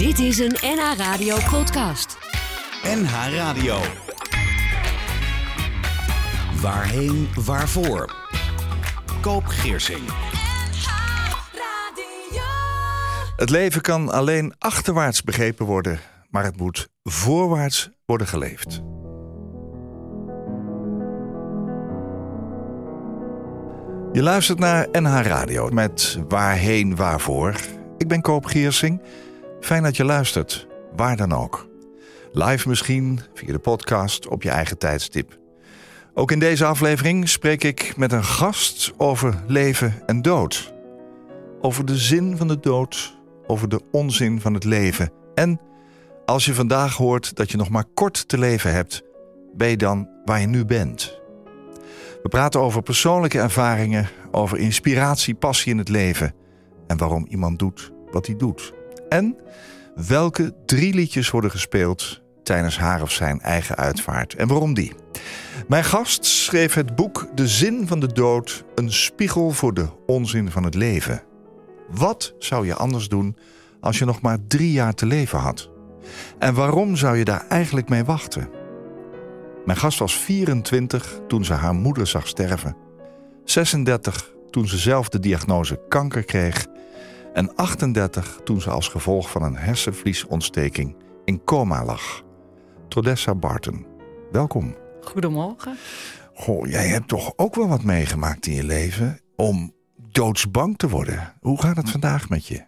Dit is een NH Radio podcast. NH Radio. Waarheen, waarvoor? Koop Geersing. Het leven kan alleen achterwaarts begrepen worden, maar het moet voorwaarts worden geleefd. Je luistert naar NH Radio met Waarheen Waarvoor. Ik ben Koop Geersing. Fijn dat je luistert, waar dan ook. Live misschien, via de podcast, op je eigen tijdstip. Ook in deze aflevering spreek ik met een gast over leven en dood. Over de zin van de dood, over de onzin van het leven. En als je vandaag hoort dat je nog maar kort te leven hebt, ben je dan waar je nu bent? We praten over persoonlijke ervaringen, over inspiratie, passie in het leven en waarom iemand doet wat hij doet. En welke drie liedjes worden gespeeld tijdens haar of zijn eigen uitvaart en waarom die. Mijn gast schreef het boek De Zin van de Dood, een spiegel voor de onzin van het leven. Wat zou je anders doen als je nog maar drie jaar te leven had? En waarom zou je daar eigenlijk mee wachten? Mijn gast was 24 toen ze haar moeder zag sterven. 36 toen ze zelf de diagnose kanker kreeg. En 38 toen ze als gevolg van een hersenvliesontsteking in coma lag. Trodessa Barton, welkom. Goedemorgen. Goh, jij hebt toch ook wel wat meegemaakt in je leven om doodsbang te worden. Hoe gaat het vandaag met je?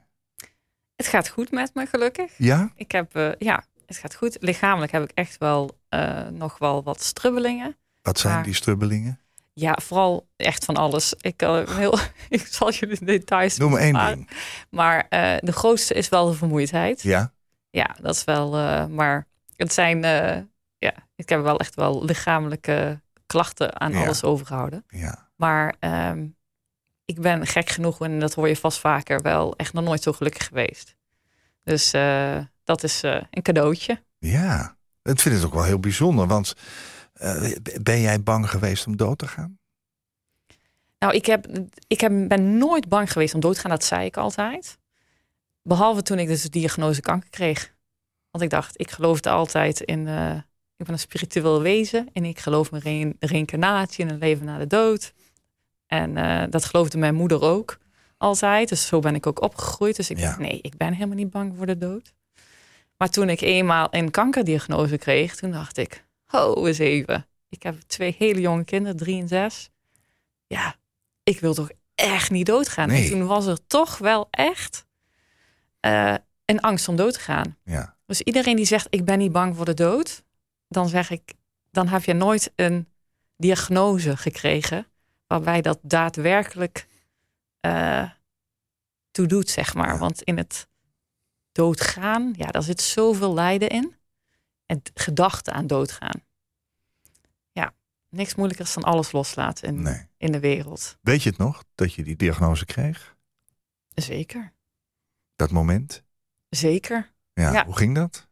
Het gaat goed met me, gelukkig. Ja? Ik heb, uh, ja, het gaat goed. Lichamelijk heb ik echt wel uh, nog wel wat strubbelingen. Wat zijn maar, die strubbelingen? Ja, vooral echt van alles. Ik, uh, heel, ik zal je de details Noem maar één ding. Maar de grootste is wel de vermoeidheid. Ja? Ja, dat is wel... maar het zijn... ja, ik heb wel echt wel lichamelijke klachten aan Ja. alles overgehouden. Ja. Maar ehm, ik ben gek genoeg, en dat hoor je vast vaker, wel echt nog nooit zo gelukkig geweest. Dus eh, dat is eh, een cadeautje. Ja, ik vind het ook wel heel bijzonder. Want eh, ben jij bang geweest om dood te gaan? Nou, ik, heb, ik heb, ben nooit bang geweest om dood te gaan, dat zei ik altijd. Behalve toen ik dus de diagnose kanker kreeg. Want ik dacht, ik geloofde altijd in, eh, ik ben een spiritueel wezen. En ik geloof in re reïncarnatie en een leven na de dood. En eh, dat geloofde mijn moeder ook altijd. Dus zo ben ik ook opgegroeid. Dus ik Ja. dacht, nee, ik ben helemaal niet bang voor de dood. Maar toen ik eenmaal een kankerdiagnose kreeg, toen dacht ik, ho eens even. Ik heb twee hele jonge kinderen, drie en zes. Ja, ik wil toch echt niet doodgaan. Nee. En toen was er toch wel echt eh, een angst om dood te gaan. Ja. Dus iedereen die zegt, ik ben niet bang voor de dood, dan zeg ik, dan heb je nooit een diagnose gekregen waarbij dat daadwerkelijk eh toe doet, zeg maar. Ja. Want in het doodgaan, ja, daar zit zoveel lijden in. En t- gedachte aan doodgaan. Ja, niks moeilijkers dan alles loslaten in, Nee. in de wereld. Weet je het nog, dat je die diagnose kreeg? Zeker, Dat moment? zeker. Ja. Ja. Hoe ging dat?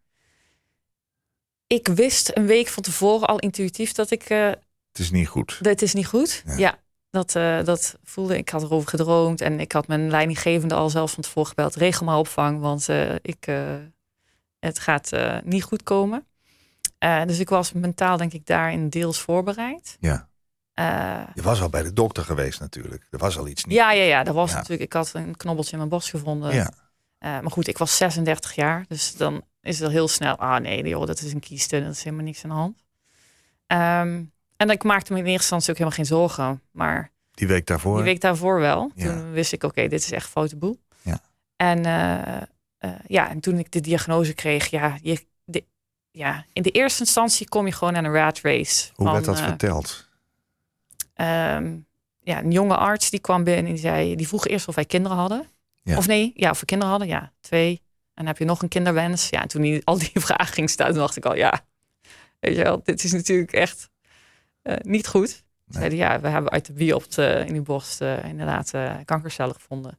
Ik wist een week van tevoren al intuïtief dat ik eh, Het is niet goed. Dit is niet goed. Ja. Ja, dat, eh, dat voelde ik. had erover gedroomd en ik had mijn leidinggevende al zelfs van tevoren gebeld. Regel maar opvang, want eh, ik, het gaat niet goed komen. Eh, dus ik was mentaal denk ik daarin deels voorbereid. Ja. Eh, Je was al bij de dokter geweest natuurlijk. Er was al iets niet. ja, ja, ja, dat was Ja. natuurlijk. Ik had een knobbeltje in mijn borst gevonden. Ja. Eh, maar goed, ik was 36 jaar, dus dan is het al heel snel. Ah nee, joh, dat is een kieste, dat is helemaal niks aan de hand. Ehm, en ik maakte me in eerste instantie ook helemaal geen zorgen. Maar Die week daarvoor. Die week daarvoor wel. Ja. Toen wist ik, oké, dit is echt foute boel. Ja. En, ja, en toen ik de diagnose kreeg, ja, je, ja, in de eerste instantie kom je gewoon aan een rat race. Hoe van, werd dat eh, verteld? ehm, ja, een jonge arts die kwam binnen en die zei, die vroeg eerst of wij kinderen hadden. Ja. Of nee, ja, of we kinderen hadden, ja, twee. En dan heb je nog een kinderwens. Ja, en toen die, al die vragen ging staan, dacht ik al, ja, weet je wel, dit is natuurlijk echt eh, niet goed. Nee. Zeiden, ja, we hebben uit de biopt eh, in uw borst inderdaad kankercellen gevonden.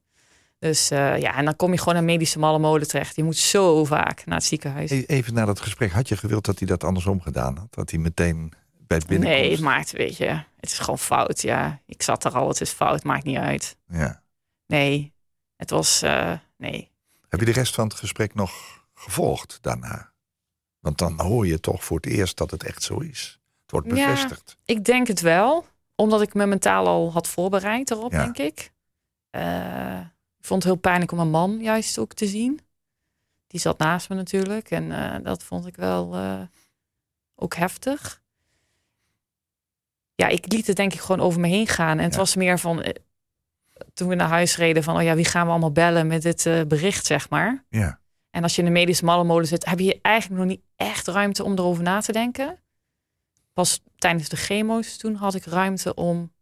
Dus eh, ja, en dan kom je gewoon aan medische malle molen terecht. Je moet zo vaak naar het ziekenhuis. E- Even na dat gesprek, had je gewild dat hij dat andersom gedaan had? Dat hij meteen bij het binnenkomst... nee, maakt, weet je, het is gewoon fout. Ja, ik zat er al, het is fout, maakt niet uit. Ja. Nee, het was, eh, nee. Heb je de rest van het gesprek nog gevolgd daarna? Want dan hoor je toch voor het eerst dat het echt zo is. Het wordt Ja. bevestigd. Ik denk het wel, omdat ik me mentaal al had voorbereid erop, Ja. denk ik. Eh, ik vond het heel pijnlijk om een man juist ook te zien. Die zat naast me natuurlijk en eh, dat vond ik wel eh, ook heftig. Ja, ik liet het denk ik gewoon over me heen gaan. En het Ja. was meer van, eh, toen we naar huis reden, van oh ja, wie gaan we allemaal bellen met dit bericht, zeg maar. Ja. En als je in de medische mallenmolen zit, heb je eigenlijk nog niet echt ruimte om erover na te denken. Pas tijdens de chemo's toen had ik ruimte om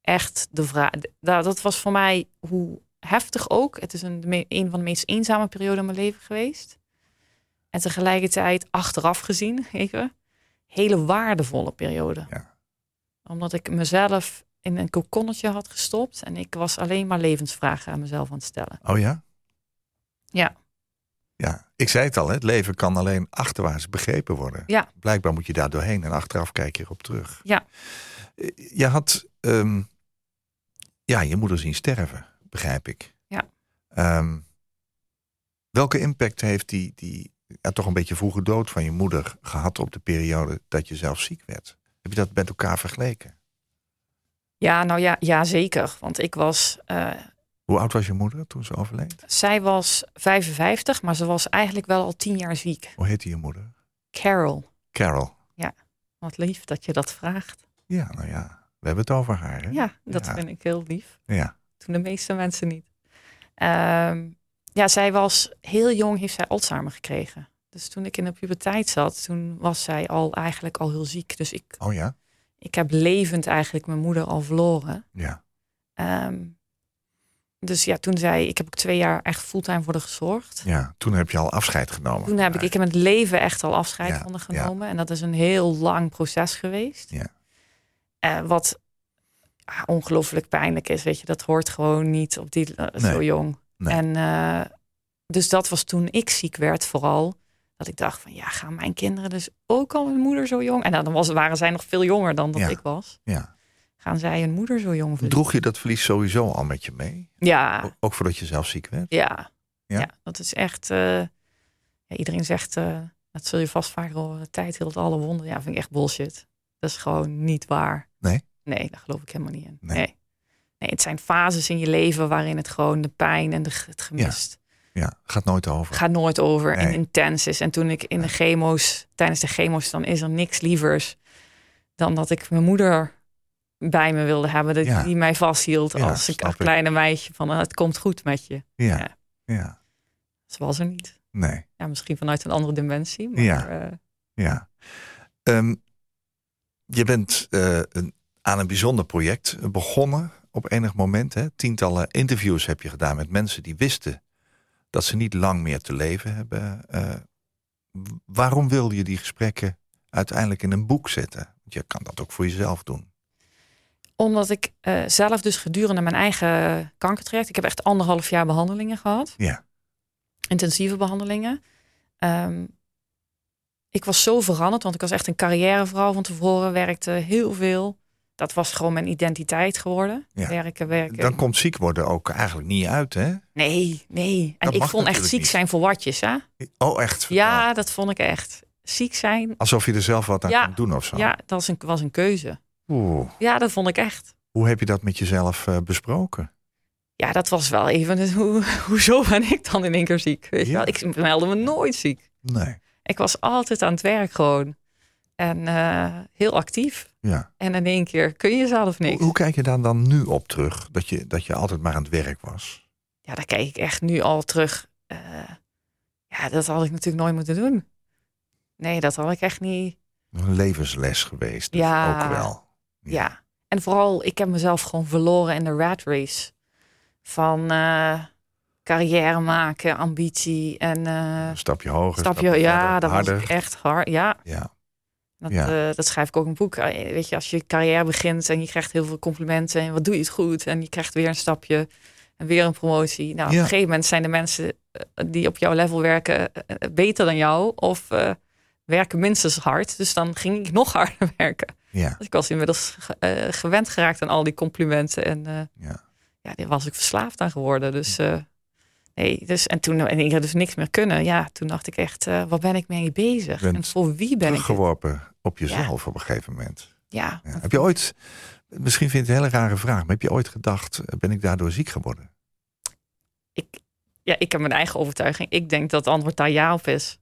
echt de vraag. Nou, dat was voor mij hoe heftig ook. Het is een, een van de meest eenzame perioden in mijn leven geweest. En tegelijkertijd achteraf gezien, even, hele waardevolle periode. Ja. Omdat ik mezelf in een kokonnetje had gestopt en ik was alleen maar levensvragen aan mezelf aan het stellen. Oh ja? Ja. Ja, ik zei het al, hè, het leven kan alleen achterwaarts begrepen worden. Ja. Blijkbaar moet je daar doorheen en achteraf kijk je erop terug. Ja. Eh, Je had ehm, ja, je moeder zien sterven, begrijp ik. Ja. Ehm, welke impact heeft die, die ja, toch een beetje vroege dood van je moeder gehad op de periode dat je zelf ziek werd? Heb je dat met elkaar vergeleken? Ja, nou ja, ja zeker. Want ik was, eh, Hoe oud was je moeder toen ze overleed? zij was 55, maar ze was eigenlijk wel al tien jaar ziek. Hoe heette je moeder? Carol, Carol. wat lief dat je dat vraagt. Ja, nou ja, we hebben het over haar. Hè? Ja, dat Ja. vind ik heel lief. Ja. Toen de meeste mensen niet. Ehm, ja, zij was heel jong, heeft zij Alzheimer gekregen. Dus toen ik in de puberteit zat, toen was zij al eigenlijk al heel ziek. Dus ik, Oh ja? ik heb levend eigenlijk mijn moeder al verloren. Ja. Ehm, dus ja, toen zij, ik heb ook twee jaar echt fulltime voor haar gezorgd. Ja, toen heb je al afscheid genomen. Toen heb ik, ik heb het leven echt al afscheid Ja, van haar genomen. En dat is een heel lang proces geweest. Ja. Eh, wat ah, ongelooflijk pijnlijk is, weet je. Dat hoort gewoon niet op die eh, zo jong. Nee. En eh, dus dat was toen ik ziek werd vooral. Dat ik dacht van, ja, gaan mijn kinderen dus ook al hun moeder zo jong? En nou, dan was, waren zij nog veel jonger dan dat Ja. ik was. Ja. Gaan zij hun moeder zo jong verliezen? Droeg je dat verlies sowieso al met je mee? Ja, O- Ook voordat je zelf ziek werd? Ja. Ja? ja. dat is echt. eh, ja, iedereen zegt, dat zul je vast vaker horen, tijd hield alle wonden. Ja, vind ik echt bullshit. Dat is gewoon niet waar. Nee? Nee, daar geloof ik helemaal niet in. Nee. Nee. nee. het zijn fases in je leven waarin het gewoon de pijn en de, het gemist Ja, gaat nooit over. gaat nooit over en intens is. En toen ik in de chemo's, tijdens de chemo's, dan is er niks lievers dan dat ik mijn moeder bij me wilde hebben, dat Ja. die mij vasthield Ja, als ik ik. kleine meisje van, ah, het komt goed met je. Ja. Ja. Ja. Ze was er niet. Nee. Ja, misschien vanuit een andere dimensie. Maar, Ja. eh, Ja. Ehm, je bent eh, een, aan een bijzonder project begonnen op enig moment. Hè? Tientallen interviews heb je gedaan met mensen die wisten dat ze niet lang meer te leven hebben. Eh, waarom wilde je die gesprekken uiteindelijk in een boek zetten? Want je kan dat ook voor jezelf doen. omdat ik eh, zelf dus gedurende mijn eigen kankertraject, ik heb echt anderhalf jaar behandelingen gehad. Ja. Intensieve behandelingen. Ehm, ik was zo veranderd, want ik was echt een carrièrevrouw van tevoren, werkte heel veel. Dat was gewoon mijn identiteit geworden. Ja. Werken, werken. Dan komt ziek worden ook eigenlijk niet uit, hè? Nee, nee. En Dat ik vond echt ziek niet. zijn voor watjes, hè? Oh, echt? Ja, dat vond ik echt. Ziek zijn, Alsof je er zelf wat aan Ja. kan doen of zo. ja, dat was een, was een keuze. Oeh. Ja, dat vond ik echt. Hoe heb je dat met jezelf eh, besproken? Ja, dat was wel even. Hoe, hoezo ben ik dan in één keer ziek? Weet Ja. wel? Ik meldde me nooit ziek. Nee. Ik was altijd aan het werk gewoon. En eh, heel actief. Ja. En in één keer kun je zelf niks. Hoe, hoe kijk je daar dan nu op terug? Dat je, dat je altijd maar aan het werk was? Ja, daar kijk ik echt nu al terug. Eh, ja, dat had ik natuurlijk nooit moeten doen. Nee, dat had ik echt niet. Een levensles geweest. Dus Ja. Ook wel. Ja. En vooral, ik heb mezelf gewoon verloren in de rat race. Van eh, carrière maken, ambitie en Een stapje hoger. stapje. stapje Ja, verder, dat harder. was echt hard. Ja, Ja. Dat, Ja. eh, dat schrijf ik ook in een boek. Eh, Weet je, als je carrière begint en je krijgt heel veel complimenten en wat doe je het goed en je krijgt weer een stapje en weer een promotie. Nou, op een gegeven moment zijn de mensen eh, die op jouw level werken beter dan jou of werken minstens hard. Dus dan ging ik nog harder werken. Ja. Dus ik was inmiddels ge- gewend geraakt aan al die complimenten en Ja. ja, daar was ik verslaafd aan geworden. Dus Nee, dus en toen en ik had dus niks meer kunnen. Ja, toen dacht ik echt, uh, waar ben ik mee bezig? Bent En voor wie ben ik? dit? Teruggeworpen op jezelf op een gegeven moment. Ja, Ja. Heb je ooit, misschien vind je het een hele rare vraag, maar heb je ooit gedacht, eh, ben ik daardoor ziek geworden? ik, ja, ik heb mijn eigen overtuiging. Ik denk dat het antwoord daar ja op is.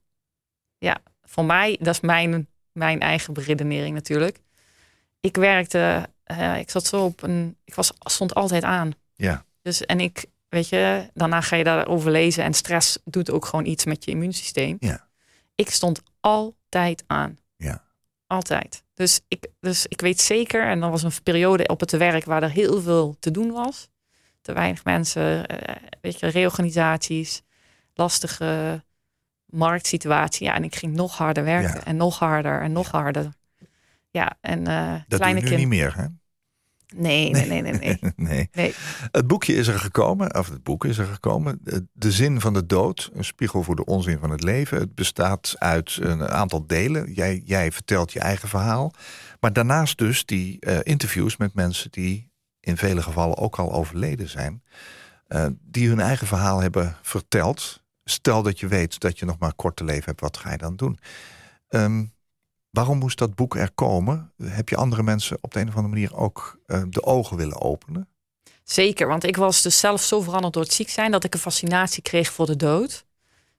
Ja, voor mij, dat is mijn, mijn eigen beredenering natuurlijk. Ik werkte, eh, ik zat zo op een, ik was, stond altijd aan. Ja. Dus en ik, weet je, daarna ga je daarover lezen en stress doet ook gewoon iets met je immuunsysteem. Ja. Ik stond altijd aan. Ja. Altijd. Dus ik, dus ik weet zeker, en dan was een periode op het werk waar er heel veel te doen was. Te weinig mensen, eh, weet je, reorganisaties, lastige marktsituatie. Ja, en ik ging nog harder werken Ja. en nog harder en nog harder. Ja, en eh Dat kleine doe je nu kind. niet meer, hè? Nee, nee, nee, nee, nee. nee. nee. Het boekje is er gekomen, of het boek is er gekomen. De- De zin van de dood, een spiegel voor de onzin van het leven. Het bestaat uit een aantal delen. Jij, jij vertelt je eigen verhaal. Maar daarnaast dus die eh, interviews met mensen die in vele gevallen ook al overleden zijn. eh, die hun eigen verhaal hebben verteld. Stel dat je weet dat je nog maar kort te leven hebt, wat ga je dan doen? Ehm, waarom moest dat boek er komen? Heb je andere mensen op de een of andere manier ook eh, de ogen willen openen? Zeker, want ik was dus zelf zo veranderd door het ziek zijn dat ik een fascinatie kreeg voor de dood.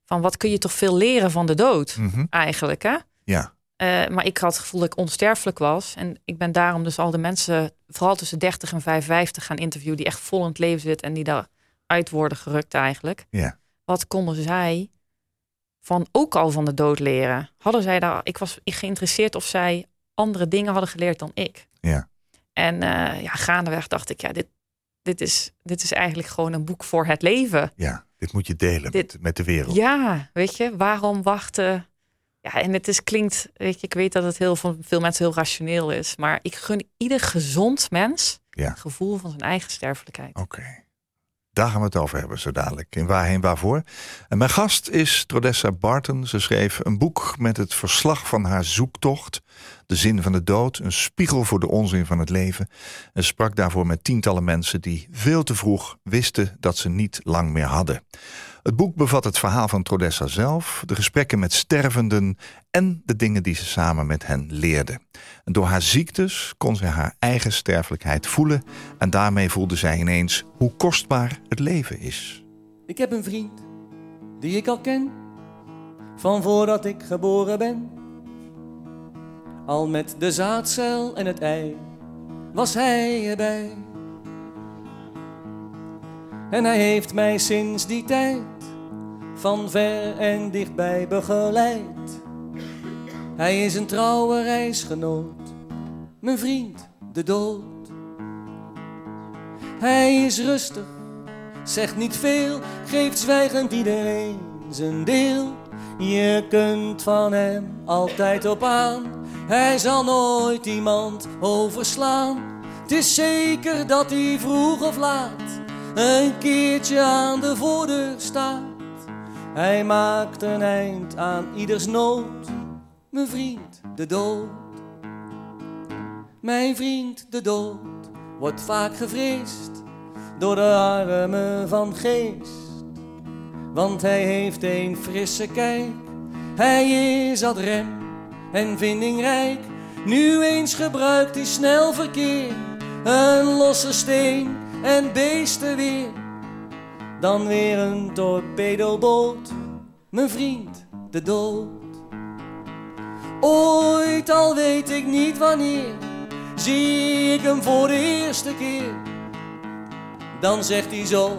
Van wat kun je toch veel leren van de dood Mhm. eigenlijk, hè? Ja, Eh, maar ik had het gevoel dat ik onsterfelijk was. En ik ben daarom dus al de mensen, vooral tussen 30 en 55, gaan interviewen die echt vol in het leven zitten en die daaruit worden gerukt eigenlijk. ja. Wat konden zij van ook al van de dood leren? Hadden zij daar, ik was geïnteresseerd of zij andere dingen hadden geleerd dan ik. Ja. En eh, ja, gaandeweg dacht ik, ja, dit, dit, is, dit is eigenlijk gewoon een boek voor het leven. Ja, dit moet je delen Dit- met, met de wereld. Ja, weet je, waarom wachten? Ja, en het is, klinkt, weet je, ik weet dat het heel, voor veel mensen heel rationeel is, maar ik gun ieder gezond mens Ja. het gevoel van zijn eigen sterfelijkheid. Oké. Daar gaan we het over hebben zo dadelijk. In Waarheen Waarvoor. En mijn gast is Trodessa Barton. Ze schreef een boek met het verslag van haar zoektocht. De zin van de dood. Een spiegel voor de onzin van het leven. En sprak daarvoor met tientallen mensen die veel te vroeg wisten dat ze niet lang meer hadden. Het boek bevat het verhaal van Trodessa zelf, de gesprekken met stervenden en de dingen die ze samen met hen leerde. Door haar ziektes kon ze haar eigen sterfelijkheid voelen en daarmee voelde zij ineens hoe kostbaar het leven is. Ik heb een vriend die ik al ken van voordat ik geboren ben. Al met de zaadcel en het ei was hij erbij. En hij heeft mij sinds die tijd van ver en dichtbij begeleid. Hij is een trouwe reisgenoot, mijn vriend, de dood. Hij is rustig Zegt niet veel, geeft zwijgend iedereen zijn deel. Je kunt van hem altijd op aan. Hij zal nooit iemand overslaan. Het is zeker dat hij vroeg of laat een keertje aan de voordeur staat. Hij maakt een eind aan ieders nood. Mijn vriend, de dood. Mijn vriend, de dood, wordt vaak gevreesd door de armen van geest. Want hij heeft een frisse kijk, hij is ad rem en vindingrijk. Nu eens gebruikt hij snel verkeer, een losse steen en beesten weer. Dan weer een torpedoboot, mijn vriend, de dood. Ooit al weet ik niet wanneer, zie ik hem voor de eerste keer. Dan zegt hij zo,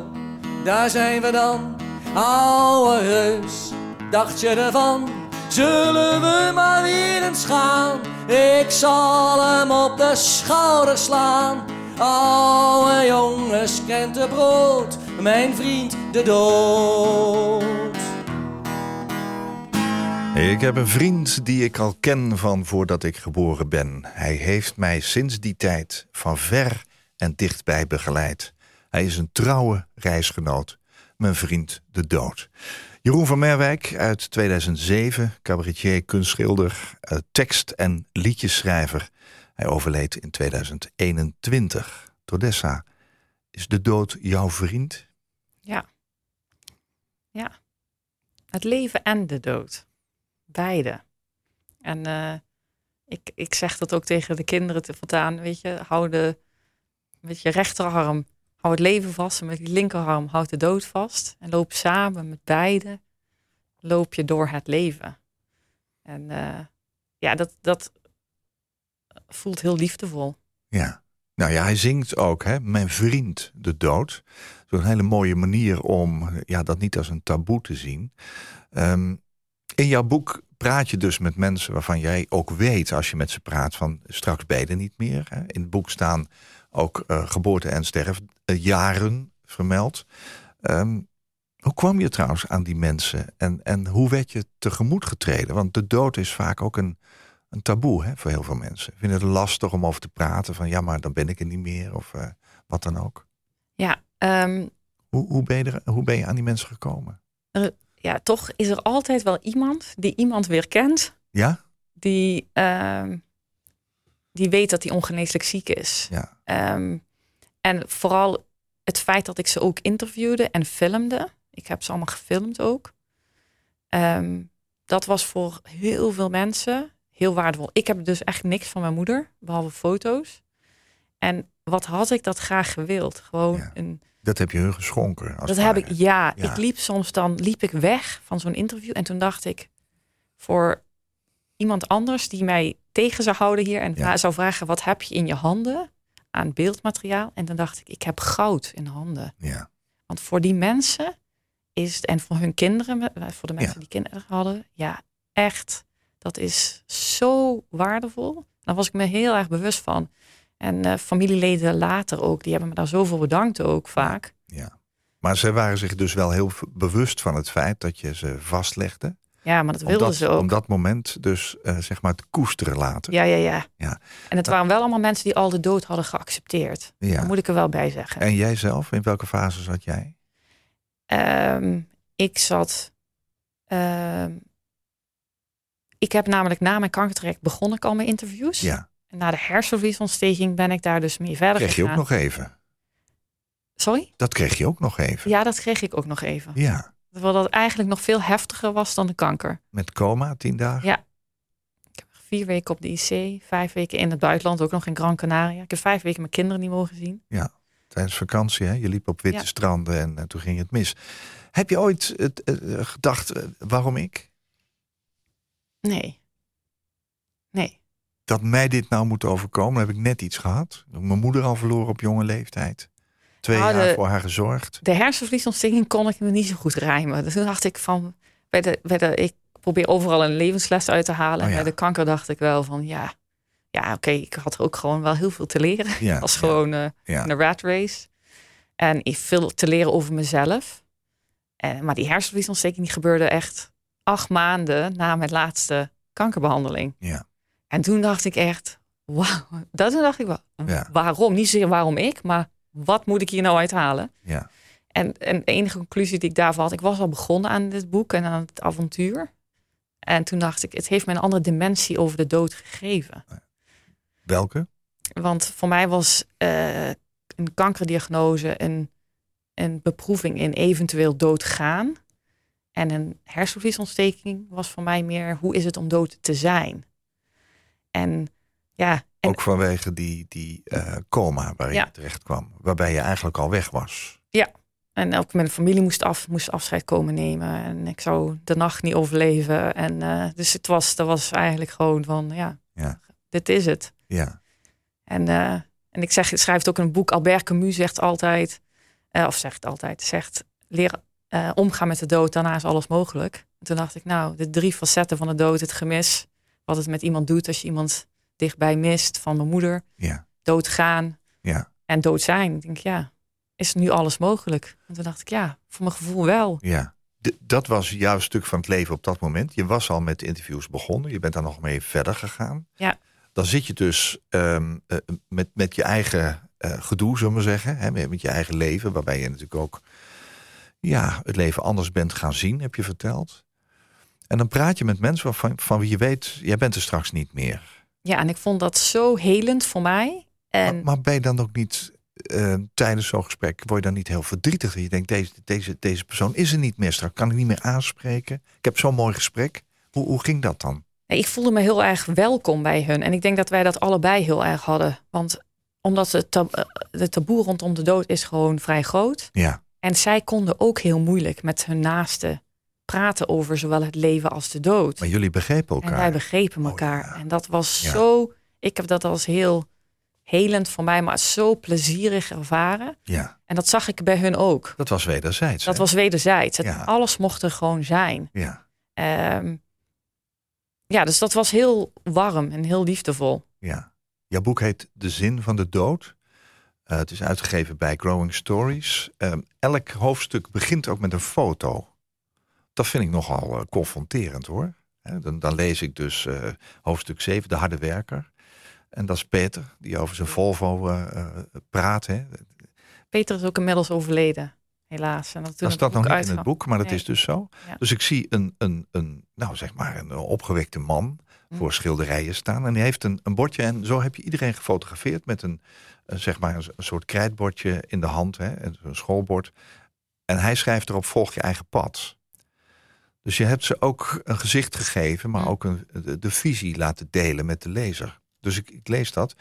daar zijn we dan, ouwe reus. Dacht je ervan, zullen we maar weer eens gaan? Ik zal hem op de schouder slaan. Ouwe jongens, krentenbrood, mijn vriend de dood. Ik heb een vriend die ik al ken van voordat ik geboren ben. Hij heeft mij sinds die tijd van ver en dichtbij begeleid. Hij is een trouwe reisgenoot, mijn vriend de dood. Jeroen van Merwijk uit 2007, cabaretier, kunstschilder, eh, tekst- en liedjesschrijver. Hij overleed in 2021. Todessa, is de dood jouw vriend? Ja. Het leven en de dood. Beide. En eh, ik, ik zeg dat ook tegen de kinderen te vertaan. Weet je, hou de, met je rechterarm, hou het leven vast. En met je linkerarm houd de dood vast. En loop samen met beide, loop je door het leven. En eh, ja, dat, dat voelt heel liefdevol. Ja. Nou ja, hij zingt ook, hè? Mijn vriend, de dood. Zo'n hele mooie manier om ja, dat niet als een taboe te zien. Ehm, in jouw boek praat je dus met mensen waarvan jij ook weet, als je met ze praat, van straks er niet meer. Hè? In het boek staan ook eh, geboorte en sterfjaren vermeld. Ehm, hoe kwam je trouwens aan die mensen en, en hoe werd je tegemoet getreden? Want de dood is vaak ook een, een taboe hè, voor heel veel mensen. Vinden het lastig om over te praten van ja, maar dan ben ik er niet meer of eh, wat dan ook. Ja, ehm, Hoe, hoe, ben je er, hoe ben je aan die mensen gekomen? ja, toch is er altijd wel iemand die iemand weer kent. Ja? Die, ehm, die weet dat hij ongeneeslijk ziek is. Ja. Ehm, en vooral het feit dat ik ze ook interviewde en filmde. Ik heb ze allemaal gefilmd ook. Dat was voor heel veel mensen heel waardevol. Ik heb dus echt niks van mijn moeder, behalve foto's. En wat had ik dat graag gewild? Gewoon Ja. een. Dat heb je hun geschonken. Als Dat heb ik, ja, Ja. Ik liep soms dan liep ik weg van zo'n interview en toen dacht ik voor iemand anders die mij tegen zou houden hier en Ja. zou vragen wat heb je in je handen aan beeldmateriaal en dan dacht ik ik heb goud in handen. Ja. Want voor die mensen is het, en voor hun kinderen, eh, voor de mensen die kinderen hadden, ja, echt, dat is zo waardevol. Daar was ik me heel erg bewust van. En eh, familieleden later ook, die hebben me daar zoveel bedankt ook vaak. ja. Maar ze waren zich dus wel heel bewust van het feit dat je ze vastlegde. Ja, maar dat wilden dat, ze ook. om dat moment dus eh, zeg maar te koesteren later. Ja, ja, ja, Ja. En het waren wel allemaal mensen die al de dood hadden geaccepteerd. Ja. Dat moet ik er wel bij zeggen. En jij zelf, in welke fase zat jij? Ehm, ik zat. ehm, ik heb namelijk na mijn kankertraject begon ik al met interviews. Ja, En na de hersenvliesontsteking ben ik daar dus mee verder kreeg je ook gegaan. nog even. Sorry? Dat kreeg je ook nog even. Ja, dat kreeg ik ook nog even. Ja. Terwijl dat eigenlijk nog veel heftiger was dan de kanker. Met coma, tien dagen. Ja. Ik heb vier weken op de IC, vijf weken in het buitenland, ook nog in Gran Canaria. Ik heb vijf weken mijn kinderen niet mogen zien. Tijdens vakantie, hè? Je liep op witte Ja. stranden en eh, toen ging het mis. Heb je ooit het, eh, gedacht, eh, waarom ik? Nee. Nee. Dat mij dit nou moet overkomen, heb ik net iets gehad. Mijn moeder al verloren op jonge leeftijd. Twee Nou, jaar de- voor haar gezorgd. De hersenvliesontsteking kon ik me niet zo goed rijmen. Dus toen dacht ik van, bij de, bij de, ik probeer overal een levensles uit te halen. Oh ja. Bij de kanker dacht ik wel van, ja, ja oké, ik had er ook gewoon wel heel veel te leren. Ja, ja, gewoon eh, een rat race. En ik veel te leren over mezelf. En, maar die hersenvliesontsteking die gebeurde echt acht maanden na mijn laatste kankerbehandeling. Ja. En toen dacht ik echt, wauw. Dat toen dacht ik wel, Ja. waarom? Niet zozeer waarom ik, maar wat moet ik hier nou uithalen? Ja. En, en de enige conclusie die ik daarvan had, ik was al begonnen aan dit boek en aan het avontuur. En toen dacht ik, het heeft mij een andere dimensie over de dood gegeven. Welke? Want voor mij was eh, een kankerdiagnose een, een beproeving in eventueel doodgaan. En een hersenvliesontsteking was voor mij meer, hoe is het om dood te zijn? En ja, en, Ook vanwege die, die eh, coma waarin Ja. je terecht kwam. Waarbij je eigenlijk al weg was. En ook mijn familie moest, af, moest afscheid komen nemen. En ik zou de nacht niet overleven. En eh, dus het was, dat was eigenlijk gewoon van, ja, Ja. dit is het. Ja. En, eh, en ik zeg, schrijf het ook in een boek. Albert Camus zegt altijd, of zegt altijd, zegt, leer eh, omgaan met de dood, daarna is alles mogelijk. En toen dacht ik, nou, de drie facetten van de dood, het gemis, wat het met iemand doet als je iemand dichtbij mist, van mijn moeder, Ja. doodgaan Ja. en dood zijn. Ik denk, ja, is nu alles mogelijk? En toen dacht ik, ja, voor mijn gevoel wel. Ja. D- dat was jouw stuk van het leven op dat moment. Je was al met interviews begonnen. Je bent daar nog mee verder gegaan. Ja. Dan zit je dus ehm, eh, met, met je eigen eh, gedoe, zullen we maar zeggen. Hè? Met je eigen leven. Waarbij je natuurlijk ook ja, het leven anders bent gaan zien, heb je verteld. En dan praat je met mensen waarvan, van wie je weet, jij bent er straks niet meer. Ja, en ik vond dat zo helend voor mij. En Maar, maar ben je dan ook niet eh, tijdens zo'n gesprek word je dan niet heel verdrietig? Je denkt, deze, deze, deze persoon is er niet meer straks. Kan ik niet meer aanspreken? Ik heb zo'n mooi gesprek. Hoe, hoe ging dat dan? Ik voelde me heel erg welkom bij hun. En ik denk dat wij dat allebei heel erg hadden. Want omdat het tab- eh, de taboe rondom de dood is gewoon vrij groot. Ja, En zij konden ook heel moeilijk met hun naasten praten over zowel het leven als de dood. maar jullie begrepen elkaar. En wij begrepen Oh, elkaar. ja. En dat was Ja. zo. Ik heb dat als heel helend voor mij, maar zo plezierig ervaren. Ja, En dat zag ik bij hun ook. dat was wederzijds. Dat hè? was wederzijds. Het, Ja. Alles mocht er gewoon zijn. Ja, Ehm, ja, dus dat was heel warm en heel liefdevol. ja. Jouw boek heet De Zin van de Dood. Eh, het is uitgegeven bij Growing Stories. Ehm, elk hoofdstuk begint ook met een foto. Dat vind ik nogal eh, confronterend hoor. Dan, dan lees ik dus eh, hoofdstuk 7, De Harde Werker. En dat is Peter, die over zijn Volvo praat. Hè. Peter is ook inmiddels overleden, helaas. En dat, staat nog niet in het boek, maar dat Nee. is dus zo. Ja. Dus ik zie een, een, een, nou zeg maar, een opgewekte man Hm. voor schilderijen staan. En die heeft een, een bordje. En zo heb je iedereen gefotografeerd met een, zeg maar, een, een soort krijtbordje in de hand. Hè, een schoolbord. En hij schrijft erop, volg je eigen pad. Dus je hebt ze ook een gezicht gegeven, maar Hm. ook een, de, de visie laten delen met de lezer. Dus ik, ik lees dat.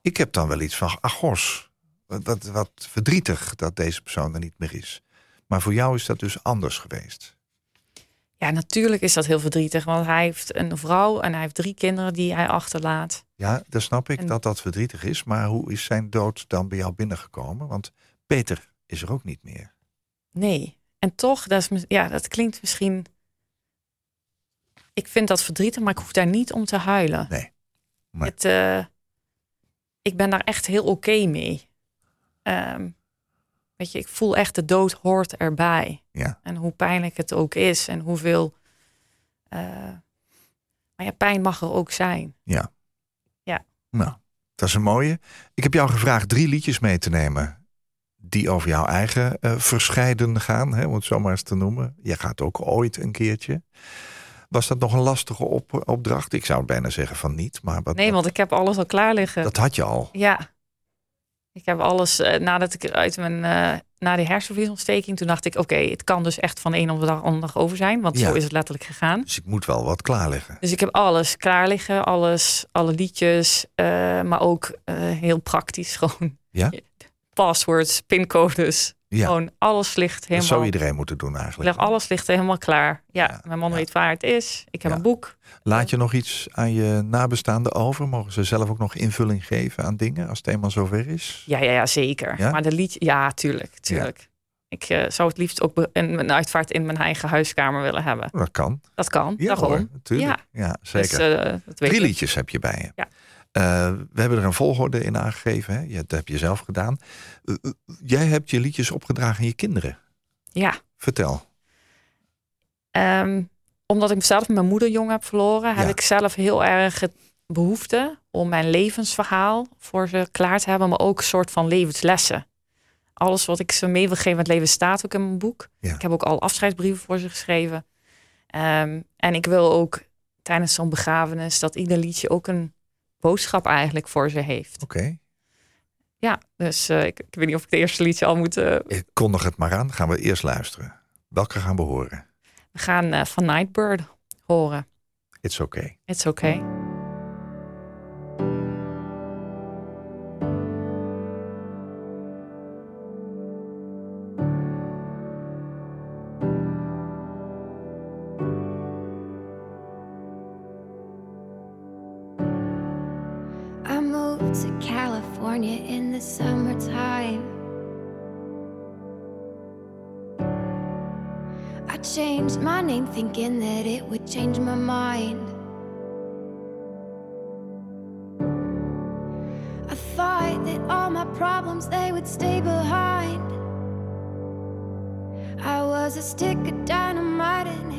Ik heb dan wel iets van, ach gos, wat, wat, wat verdrietig dat deze persoon er niet meer is. Maar voor jou is dat dus anders geweest. Ja, natuurlijk is dat heel verdrietig. Want hij heeft een vrouw en hij heeft drie kinderen die hij achterlaat. Ja, dan snap ik En- dat dat verdrietig is. Maar hoe is zijn dood dan bij jou binnengekomen? Want Peter is er ook niet meer. Nee. En toch, dat, is, ja, dat klinkt misschien... Ik vind dat verdrietig, maar ik hoef daar niet om te huilen. Nee. Nee. Het, eh, ik ben daar echt heel oké mee. Ehm, weet je, ik voel echt de dood hoort erbij. Ja. En hoe pijnlijk het ook is en hoeveel... eh, maar ja, pijn mag er ook zijn. Nou, dat is een mooie. Ik heb jou gevraagd drie liedjes mee te nemen. Die over jouw eigen eh, verscheiden gaan, hè, om het zo maar eens te noemen. Jij gaat ook ooit een keertje. Was dat nog een lastige op, opdracht? Ik zou bijna zeggen van niet. Maar wat, Nee, want ik heb alles al klaar liggen. dat had je al. Ja. Ik heb alles, eh, nadat ik uit mijn, eh, na die hersenvliesontsteking, toen dacht ik, oké, het kan dus echt van de een op de dag ander over zijn. Want Ja. zo is het letterlijk gegaan. Dus ik moet wel wat klaar liggen. Dus ik heb alles klaar liggen, alles, alle liedjes, eh, maar ook heel praktisch gewoon. Ja? Passwords, pincodes, Ja, gewoon alles ligt dat helemaal. zou iedereen moeten doen eigenlijk. leg alles ligt helemaal klaar. Ja, Ja, mijn man ja. weet waar het is. Ik heb een boek. Laat je nog iets aan je nabestaanden over? Mogen ze zelf ook nog invulling geven aan dingen als het eenmaal zover is? Ja, ja, ja zeker. Ja? Maar de lied, ja, tuurlijk, tuurlijk. Ik eh, zou het liefst ook een, een uitvaart in mijn eigen huiskamer willen hebben. Dat kan. Dat kan. Ja daarom. hoor, natuurlijk. Ja, zeker. Dus, dat weet Drie liedjes heb je bij je. Ja. Eh, we hebben er een volgorde in aangegeven. Hè? Dat heb je zelf gedaan. Eh, eh, jij hebt je liedjes opgedragen aan je kinderen. Ja. Vertel. Ehm, omdat ik zelf mijn moeder jong heb verloren, heb ik zelf heel erg het behoefte om mijn levensverhaal voor ze klaar te hebben, maar ook een soort van levenslessen. Alles wat ik ze mee wil geven met leven staat ook in mijn boek. Ja. Ik heb ook al afscheidsbrieven voor ze geschreven. Ehm, en ik wil ook tijdens zo'n begrafenis dat ieder liedje ook een boodschap eigenlijk voor ze heeft. Oké. Ja, dus eh, ik, ik weet niet of ik het eerste liedje al moet. eh, Ik kondig het maar aan. Gaan we eerst luisteren. Welke gaan we horen? we gaan eh, van Nightbird horen. It's okay. It's okay. Name thinking that it would change my mind. I thought that all my problems they would stay behind. I was a stick of dynamite and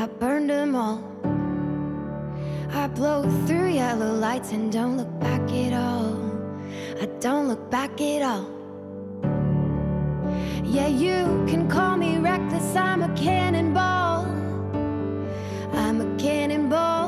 I burned them all. I blow through yellow lights and don't look back at all. I don't look back at all. Yeah, you can call me reckless, I'm a cannonball. I'm a cannonball.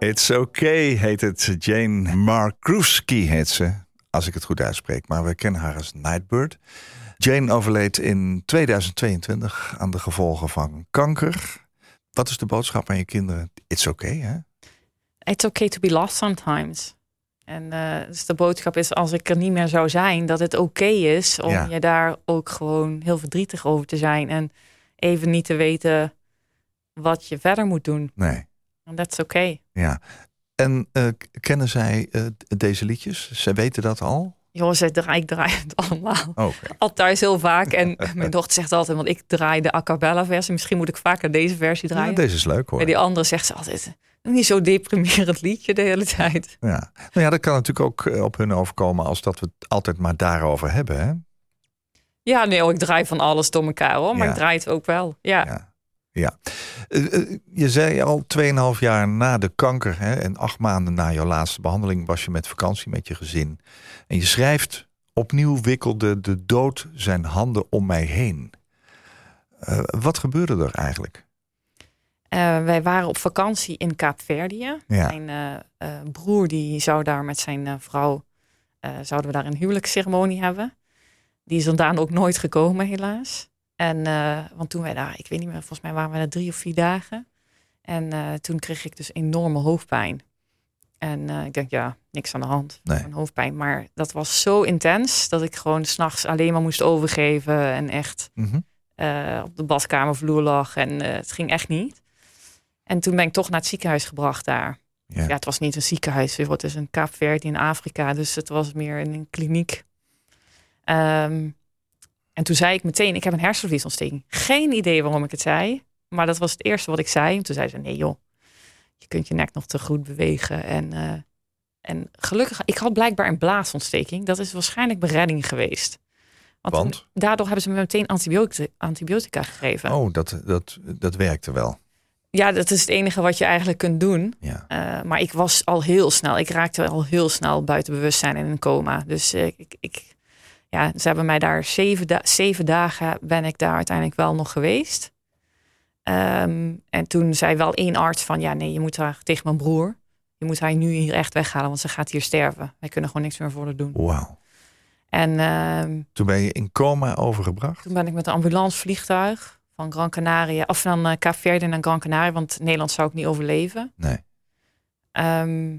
It's Okay heet het. Jane Markruski heet ze, als ik het goed uitspreek. Maar we kennen haar als Nightbird. Jane overleed in 2022 aan de gevolgen van kanker. Wat is de boodschap aan je kinderen? It's okay, hè? It's okay to be lost sometimes. En eh, dus de boodschap is, als ik er niet meer zou zijn, dat het oké is om Ja. je daar ook gewoon heel verdrietig over te zijn. En even niet te weten wat je verder moet doen. Nee, that's oké. ja. En eh, kennen zij eh, deze liedjes? Zij weten dat al? Joh, ze draai, ik draai het allemaal. Oh, Oké. Al thuis heel vaak. En mijn dochter zegt altijd, want ik draai de a cappella versie. Misschien moet ik vaker deze versie Ja, draaien. deze is leuk hoor. Bij die andere zegt ze altijd, niet zo deprimerend liedje de hele tijd. Ja. Nou ja, dat kan natuurlijk ook eh, op hun overkomen als dat we het altijd maar daarover hebben. Hè? Ja, nee, ik draai van alles door elkaar hoor. Maar Ja. ik draai het ook wel. Ja. Ja. Ja. Eh, eh, je zei al 2,5 jaar na de kanker hè, en acht maanden na jouw laatste behandeling was je met vakantie met je gezin. En je schrijft, opnieuw wikkelde de dood zijn handen om mij heen. Eh, wat gebeurde er eigenlijk? Wij waren op vakantie in Kaapverdië. Ja. Mijn broer die zou daar met zijn vrouw, zouden we daar een huwelijksceremonie hebben. Die is daarna ook nooit gekomen helaas. En, eh, want toen wij daar, ik weet niet meer, volgens mij waren we daar drie of vier dagen. En eh, toen kreeg ik dus enorme hoofdpijn. En eh, ik denk, ja, niks aan de hand. Nee. Gewoon hoofdpijn. Maar dat was zo intens dat ik gewoon s'nachts alleen maar moest overgeven. En echt Mhm. op de badkamervloer lag. En het ging echt niet. En toen ben ik toch naar het ziekenhuis gebracht daar. Ja. Ja, het was niet een ziekenhuis. Het is een Kaapverdi in Afrika. Dus het was meer een kliniek. Ehm, en toen zei ik meteen, ik heb een hersenvliesontsteking. Geen idee waarom ik het zei. Maar dat was het eerste wat ik zei. En toen zei ze, nee joh, je kunt je nek nog te goed bewegen. En, eh, en gelukkig, ik had blijkbaar een blaasontsteking. Dat is waarschijnlijk mijn redding geweest. Want, daardoor hebben ze me meteen antibiotica, antibiotica gegeven. Oh, dat, dat, dat werkte wel. ja, dat is het enige wat je eigenlijk kunt doen. Ja. Eh, maar ik was al heel snel, ik raakte al heel snel buiten bewustzijn in een coma. Dus eh, ik, ik, ja, ze hebben mij daar zeven, da- zeven dagen ben ik daar uiteindelijk wel nog geweest. Ehm, en toen zei wel één arts van, ja nee, je moet haar tegen mijn broer. Je moet haar nu hier echt weghalen, want ze gaat hier sterven. Wij kunnen gewoon niks meer voor haar doen. Wauw. En ehm, Toen ben je in coma overgebracht? toen ben ik met een ambulancevliegtuig van Gran Canaria, of van uh, naar Gran Canaria, want Nederland zou ik niet overleven. Nee. Ehm,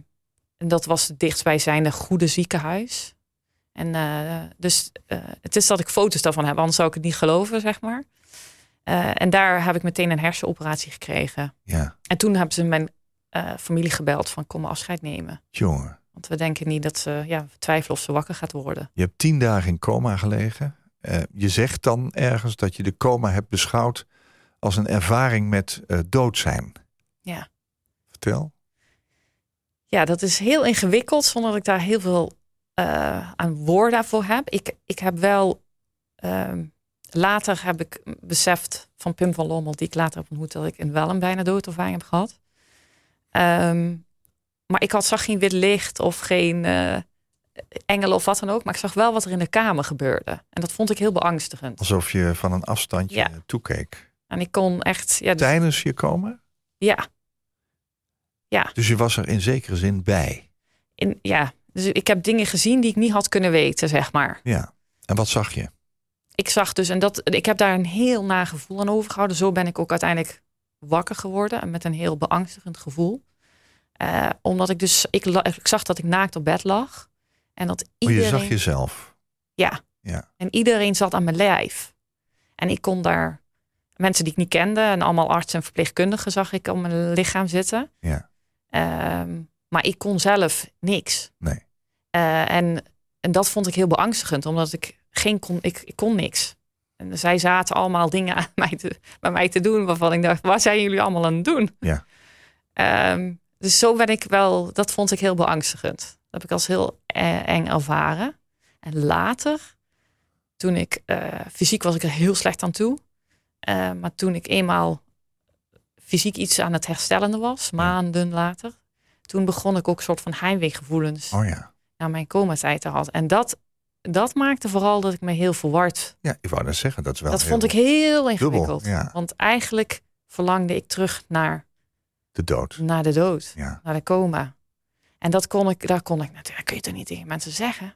en dat was het dichtstbijzijnde goede ziekenhuis. En eh, dus eh, het is dat ik foto's daarvan heb, anders zou ik het niet geloven, zeg maar. Eh, en daar heb ik meteen een hersenoperatie gekregen. Ja, En toen hebben ze mijn familie gebeld van kom afscheid nemen. jongen. Want we denken niet dat ze, ja, we twijfelen of ze wakker gaat worden. Je hebt tien dagen in coma gelegen. Je zegt dan ergens dat je de coma hebt beschouwd als een ervaring met dood zijn. Ja. Vertel. Ja, dat is heel ingewikkeld zonder dat ik daar heel veel eh, aan woorden voor heb. Ik, ik heb wel, ehm, later heb ik beseft van Pim van Lommel, die ik later heb ontmoet, dat ik een wel een bijna doodervaring heb gehad. Ehm, maar ik had, zag geen wit licht of geen eh engelen of wat dan ook. Maar ik zag wel wat er in de kamer gebeurde. En dat vond ik heel beangstigend. Alsof je van een afstandje Ja. toekeek. En ik kon echt, ja, dus- Tijdens je coma? ja, Dus je was er in zekere zin bij. in, ja. Dus ik heb dingen gezien die ik niet had kunnen weten, zeg maar. Ja. En wat zag je? ik zag dus, en dat, ik heb daar een heel na gevoel aan overgehouden. Zo ben ik ook uiteindelijk wakker geworden en met een heel beangstigend gevoel. Eh, omdat ik dus, ik, zag dat ik naakt op bed lag. En dat Oh, je iedereen, zag jezelf. ja, Ja. en iedereen zat aan mijn lijf. En ik kon daar mensen die ik niet kende en allemaal artsen en verpleegkundigen zag ik op mijn lichaam zitten. Ja. Ehm, maar ik kon zelf niks. Nee. Eh, en, en dat vond ik heel beangstigend, omdat ik geen kon, ik, ik kon niks. En zij zaten allemaal dingen aan mij te, bij mij te doen waarvan ik dacht, wat zijn jullie allemaal aan het doen? Ja. Ehm, dus zo ben ik wel, dat vond ik heel beangstigend. Dat heb ik als heel eh, eng ervaren. En later, toen ik, eh, fysiek was ik er heel slecht aan toe. Eh, maar toen ik eenmaal fysiek iets aan het herstellen was, maanden later, toen begon ik ook een soort van heimweegevoelens Oh ja. naar mijn coma-tijd te had. En dat, dat maakte vooral dat ik me heel verward. Ja, ik wou net zeggen, dat is wel dat heel vond ik heel ingewikkeld. ja. Want eigenlijk verlangde ik terug naar, de dood. naar de dood, Ja. naar de coma. En dat kon ik, daar kon ik natuurlijk, kun je toch niet tegen mensen zeggen.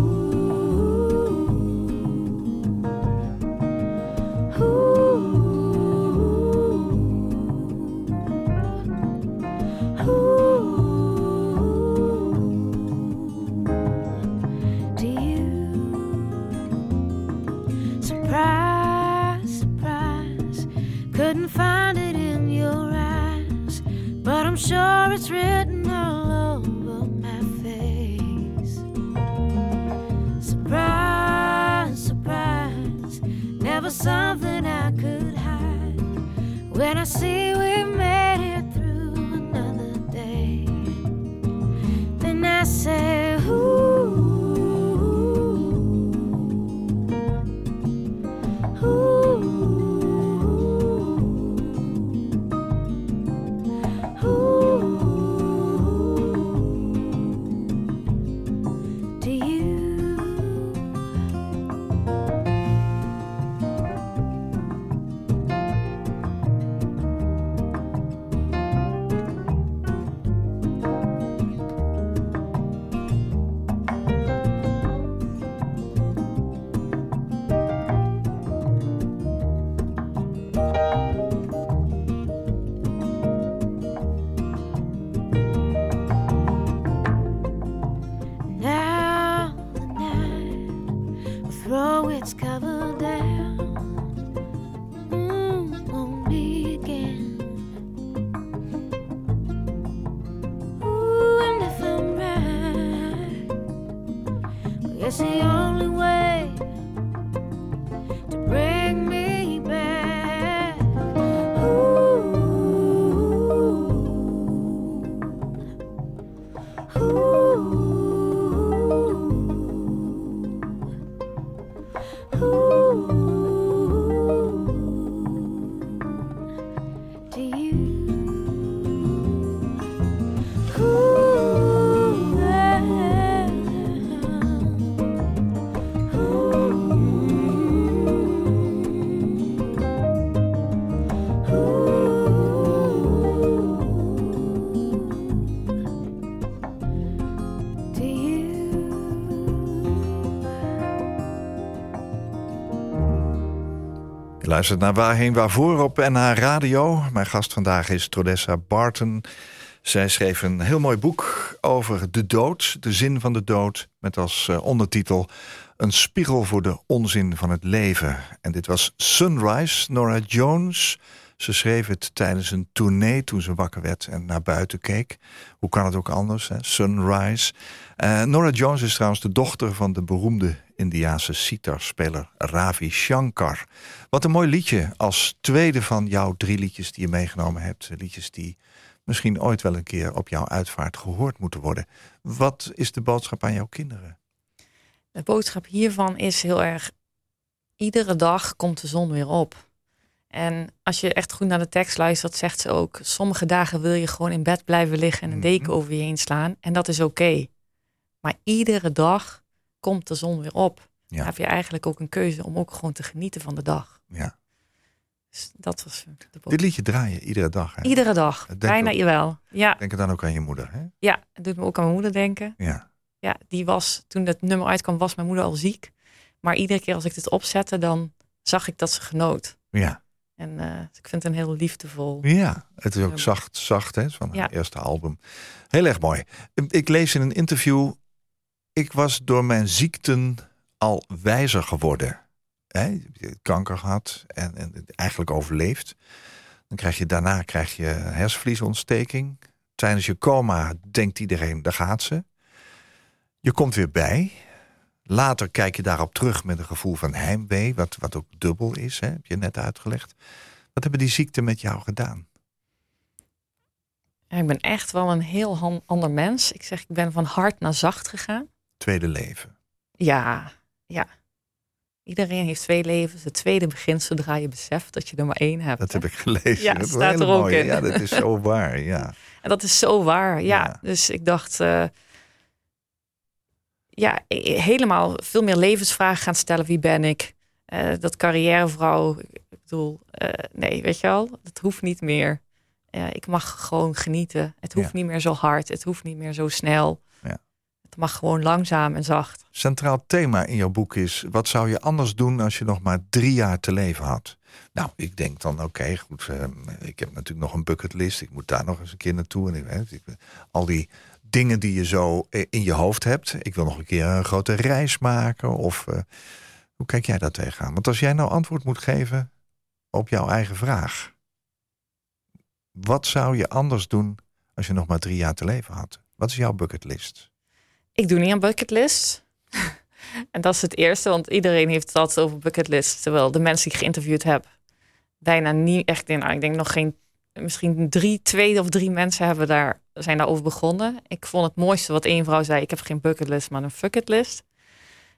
It's written all over my face. Surprise, surprise, never something I could hide. When I see we luistert naar Waarheen Waarvoor op NH Radio. Mijn gast vandaag is Trodessa Barton. Zij schreef een heel mooi boek over de dood, de zin van de dood... met als eh, ondertitel Een spiegel voor de onzin van het leven. En dit was Sunrise, Nora Jones. Ze schreef het tijdens een tournee toen ze wakker werd en naar buiten keek. Hoe kan het ook anders, hè? Sunrise. Eh, Nora Jones is trouwens de dochter van de beroemde Indiaanse sitarspeler Ravi Shankar. Wat een mooi liedje als tweede van jouw drie liedjes die je meegenomen hebt. Liedjes die misschien ooit wel een keer op jouw uitvaart gehoord moeten worden. Wat is de boodschap aan jouw kinderen? De boodschap hiervan is heel erg: iedere dag komt de zon weer op. En als je echt goed naar de tekst luistert, zegt ze ook: sommige dagen wil je gewoon in bed blijven liggen en een deken Mhm. over je heen slaan. En dat is oké. Maar iedere dag komt de zon weer op. Ja. Dan heb je eigenlijk ook een keuze om ook gewoon te genieten van de dag. Ja. Dus dat was de. Dit liedje draai je iedere dag. Hè? Iedere dag. Denk Bijna ook. jawel. Ja, Denk dan ook aan je moeder. Hè? ja, het doet me ook aan mijn moeder denken. Ja. Ja, die was, toen het nummer uitkwam, was mijn moeder al ziek. Maar iedere keer als ik dit opzette, dan zag ik dat ze genoot. Ja. En eh, ik vind het een heel liefdevol. Ja, het is ook zacht, zacht hè, van haar Ja. eerste album. Heel erg mooi. Ik lees in een interview... Ik was door mijn ziekten al wijzer geworden. Hè? Kanker gehad en, en het eigenlijk overleefd. Dan krijg je daarna krijg je hersenvliesontsteking. Tijdens je coma denkt iedereen, daar gaat ze. Je komt weer bij. Later kijk je daarop terug met een gevoel van heimwee... wat, wat ook dubbel is, hè? heb je net uitgelegd. Wat hebben die ziekten met jou gedaan? Ja, ik ben echt wel een heel ander mens. Ik zeg, ik ben van hard naar zacht gegaan. Tweede leven. Ja, ja. Iedereen heeft twee levens. Het tweede begint zodra je beseft dat je er maar één hebt. Dat hè. heb ik gelezen. Ja, dat is staat er ook mooie. in. Ja, dat is zo waar. Ja. En dat is zo waar, ja. Ja. Dus ik dacht, eh, ja, helemaal veel meer levensvragen gaan stellen. Wie ben ik? Eh, dat carrièrevrouw, ik bedoel, eh, nee, weet je wel, dat hoeft niet meer. Ik mag gewoon genieten. Het hoeft Ja. niet meer zo hard. Het hoeft niet meer zo snel. Ja. Het mag gewoon langzaam en zacht. Centraal thema in jouw boek is... wat zou je anders doen als je nog maar drie jaar te leven had? Nou, ik denk dan, oké, goed. eh, ik heb natuurlijk nog een bucketlist. Ik moet daar nog eens een keer naartoe. En ik, weet, ik, al die dingen die je zo eh, in je hoofd hebt. Ik wil nog een keer een grote reis maken. Of eh, hoe kijk jij daar tegenaan? Want als jij nou antwoord moet geven op jouw eigen vraag... wat zou je anders doen als je nog maar drie jaar te leven had? Wat is jouw bucketlist? Ik doe niet aan bucketlist. en dat is het eerste, want iedereen heeft het altijd over bucketlist. Terwijl de mensen die ik geïnterviewd heb, bijna niet echt in. Ik denk nog geen, misschien drie, twee of drie mensen hebben daar, zijn daarover begonnen. Ik vond het mooiste wat één vrouw zei: ik heb geen bucketlist, maar een fucketlist.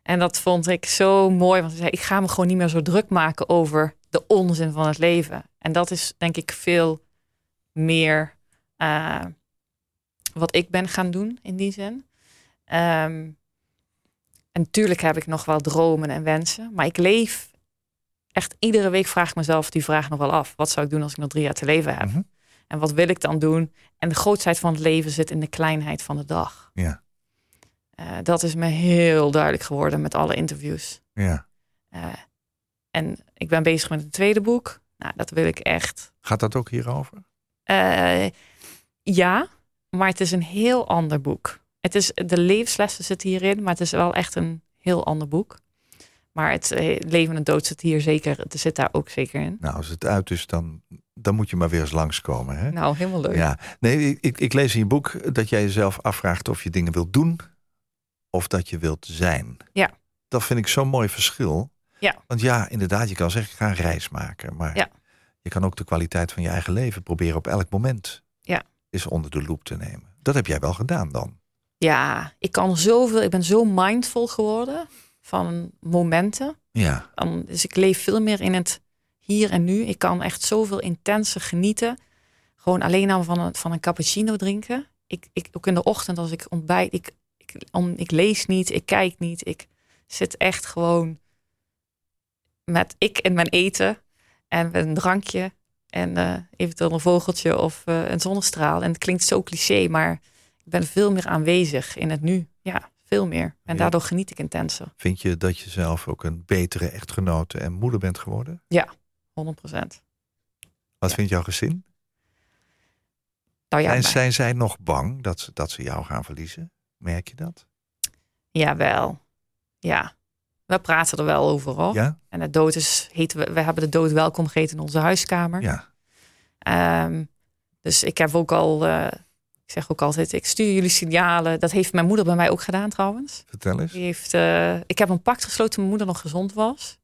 En dat vond ik zo mooi, want ze zei: ik ga me gewoon niet meer zo druk maken over de onzin van het leven. En dat is denk ik veel meer eh, wat ik ben gaan doen in die zin. Ehm, en natuurlijk heb ik nog wel dromen en wensen, maar ik leef echt iedere week vraag ik mezelf die vraag nog wel af. Wat zou ik doen als ik nog drie jaar te leven heb? Mhm. En wat wil ik dan doen? En de grootheid van het leven zit in de kleinheid van de dag. Ja, Eh, dat is me heel duidelijk geworden met alle interviews. ja. Eh, en ik ben bezig met een tweede boek. Nou, dat wil ik echt. Gaat dat ook hierover? Eh, ja, maar het is een heel ander boek. Het is, de levenslessen zitten hierin, maar het is wel echt een heel ander boek. Maar het eh, leven en dood zit hier zeker, er zit daar ook zeker in. Nou, als het uit is, dan, dan moet je maar weer eens langskomen. Hè? Nou, helemaal leuk. Ja, nee, ik, ik lees in je boek dat jij jezelf afvraagt of je dingen wilt doen of dat je wilt zijn. Ja. Dat vind ik zo'n mooi verschil. Ja. Want ja, inderdaad, je kan zeggen, ik ga een reis maken. Maar Ja. je kan ook de kwaliteit van je eigen leven proberen op elk moment Ja. is onder de loep te nemen. Dat heb jij wel gedaan dan. Ja, ik kan zoveel, ik ben zo mindful geworden van momenten. Ja, Dan- Dus ik leef veel meer in het hier en nu. Ik kan echt zoveel intenser genieten. Gewoon alleen al van een, van een cappuccino drinken. Ik, ik, ook in de ochtend als ik ontbijt. Ik, ik, om, ik lees niet, ik kijk niet. Ik zit echt gewoon met ik en mijn eten. En met een drankje. En eh, eventueel een vogeltje of eh, een zonnestraal. En het klinkt zo cliché, maar ik ben veel meer aanwezig in het nu. Ja, veel meer. En Ja. daardoor geniet ik intenser. vind je dat je zelf ook een betere echtgenote en moeder bent geworden? 100 procent. Wat Ja. vindt jouw gezin? Nou ja, zijn, maar- zijn zij nog bang dat, ze- dat ze jou gaan verliezen? Merk je dat? Jawel. Ja. We praten er wel over hoor. Ja? En de dood is, heet, we, we hebben de dood welkom geheten in onze huiskamer. Ja. Ehm, dus ik heb ook al, eh, zeg ook altijd, ik stuur jullie signalen. Dat heeft mijn moeder bij mij ook gedaan trouwens. Vertel eens. Die heeft, eh, ik heb een pact gesloten toen mijn moeder nog gezond was.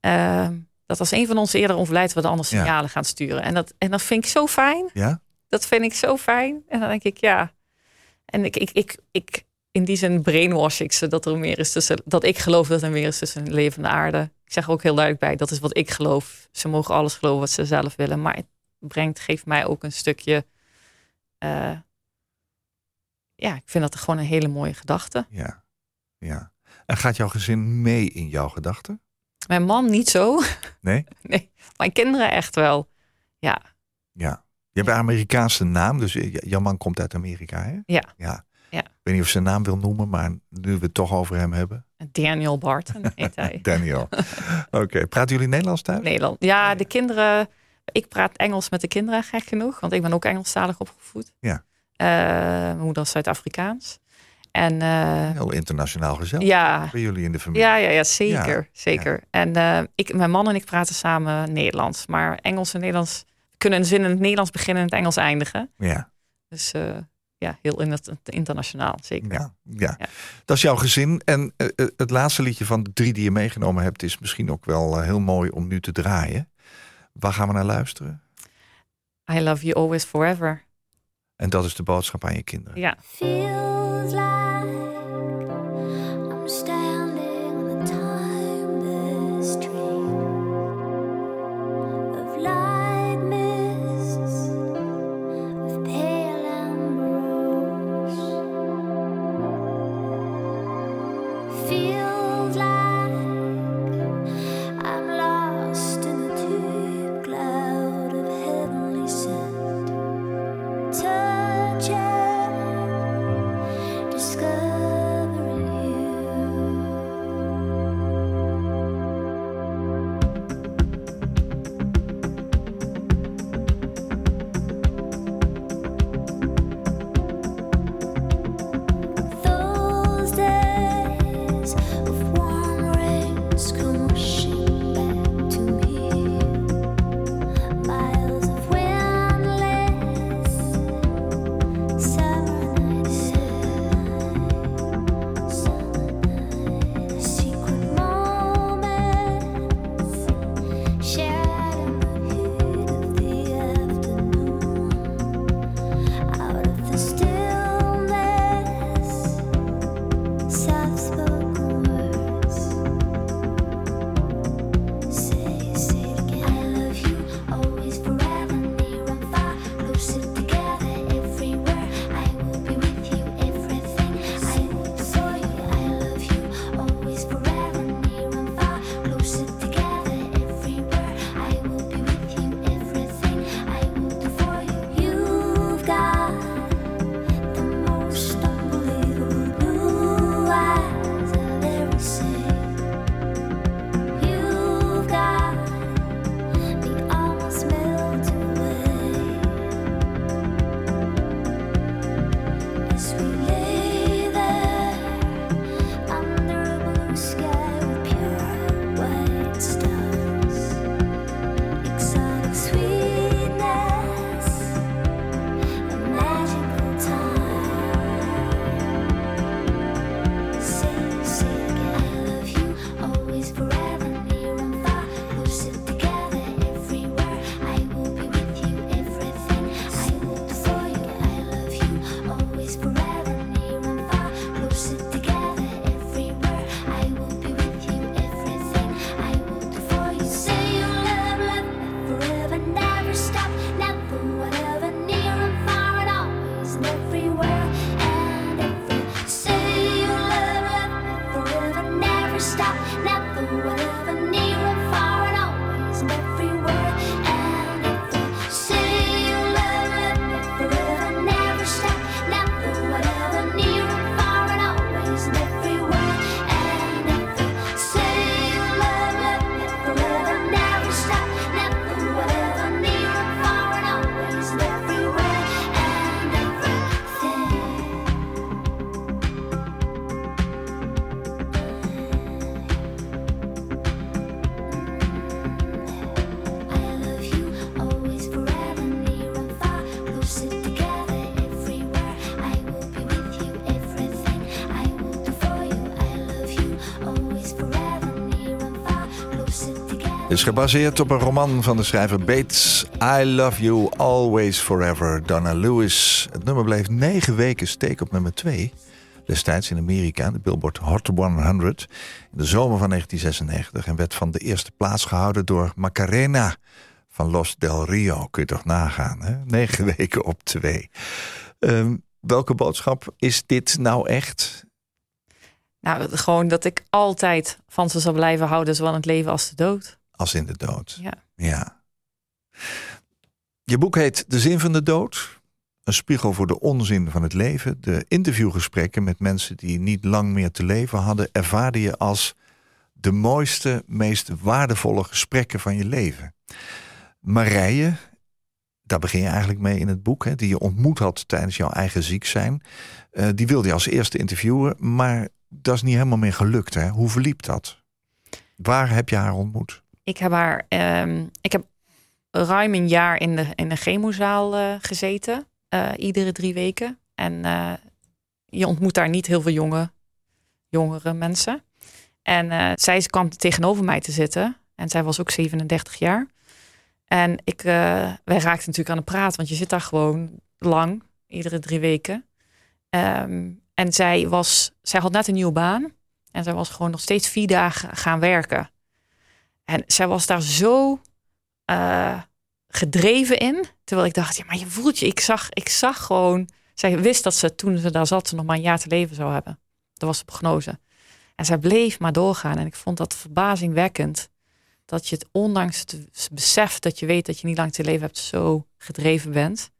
Ehm, dat als een van ons eerder overlijdt, we de Ja. signalen gaan sturen. En dat, en dat vind ik zo fijn. Ja? Dat vind ik zo fijn. En dan denk ik, ja. En ik, ik, ik, ik in die zin brainwash ik ze dat er meer is tussen, dat ik geloof dat er meer is tussen leven en de aarde. Ik zeg er ook heel duidelijk bij, dat is wat ik geloof. Ze mogen alles geloven wat ze zelf willen, maar het brengt, geeft mij ook een stukje. Eh, ja, ik vind dat gewoon een hele mooie gedachte. Ja. ja. En gaat jouw gezin mee in jouw gedachten? Mijn man niet zo. Nee? Nee, mijn kinderen echt wel. Ja, Ja. Je hebt een Amerikaanse naam, dus jouw man komt uit Amerika, hè? Ja. ja. Ja. Ik weet niet of ze zijn naam wil noemen, maar nu we het toch over hem hebben. Daniel Barton heet hij. Daniel. Oké, praten jullie Nederlands thuis? Nederland. Ja, de kinderen. Ik praat Engels met de kinderen, gek genoeg. Want ik ben ook Engelstalig opgevoed. Ja. Eh, mijn moeder is Zuid-Afrikaans. En eh, Heel internationaal gezellig ja, bij jullie in de familie. ja, ja, ja, zeker. Ja, zeker. En eh, ik, mijn man en ik praten samen Nederlands. Maar Engels en Nederlands kunnen een zin in het Nederlands beginnen en het Engels eindigen. Ja. Dus ja, heel in het, internationaal, zeker. Ja, ja. Ja. dat is jouw gezin. En het laatste liedje van de drie die je meegenomen hebt... is misschien ook wel heel mooi om nu te draaien. Waar gaan we naar luisteren? I love you always forever. En dat is de boodschap aan je kinderen. Ja. Feels like gebaseerd op een roman van de schrijver Bates. I Love You Always Forever, Donna Lewis. Het nummer bleef negen weken steek op nummer 2. Destijds in Amerika, de Billboard Hot 100. In de zomer van 1996. En werd van de eerste plaats gehouden door Macarena van Los Del Rio. Kun je toch nagaan, hè? Negen weken op twee. Ehm, welke boodschap is dit nou echt? Nou, gewoon dat ik altijd van ze zal blijven houden, zowel in het leven als de dood. Als in de dood. Ja. Ja. Je boek heet De Zin van de Dood. Een spiegel voor de onzin van het leven. De interviewgesprekken met mensen die niet lang meer te leven hadden, ervaarde je als de mooiste, meest waardevolle gesprekken van je leven. Marije, daar begin je eigenlijk mee in het boek, hè, die je ontmoet had tijdens jouw eigen ziek zijn. Eh, die wilde je als eerste interviewen, maar dat is niet helemaal meer gelukt. Hè? Hoe verliep dat? Waar heb je haar ontmoet? Ik heb haar, ehm, ik heb ruim een jaar in de, in de chemozaal eh, gezeten, eh, iedere drie weken. En eh, je ontmoet daar niet heel veel jonge, jongere mensen. En zij kwam tegenover mij te zitten. En zij was ook 37 jaar. En ik, wij raakten natuurlijk aan het praten, want je zit daar gewoon lang, iedere drie weken. Ehm, en zij, was, zij had net een nieuwe baan. En zij was gewoon nog steeds vier dagen gaan werken. En zij was daar zo eh, gedreven in. Terwijl ik dacht, ja, maar je voelt je. Ik zag, ik zag gewoon. Zij wist dat ze toen ze daar zat, ze nog maar een jaar te leven zou hebben. Dat was de prognose. En zij bleef maar doorgaan. En ik vond dat verbazingwekkend. Dat je het, ondanks het besef dat je weet dat je niet lang te leven hebt, zo gedreven bent.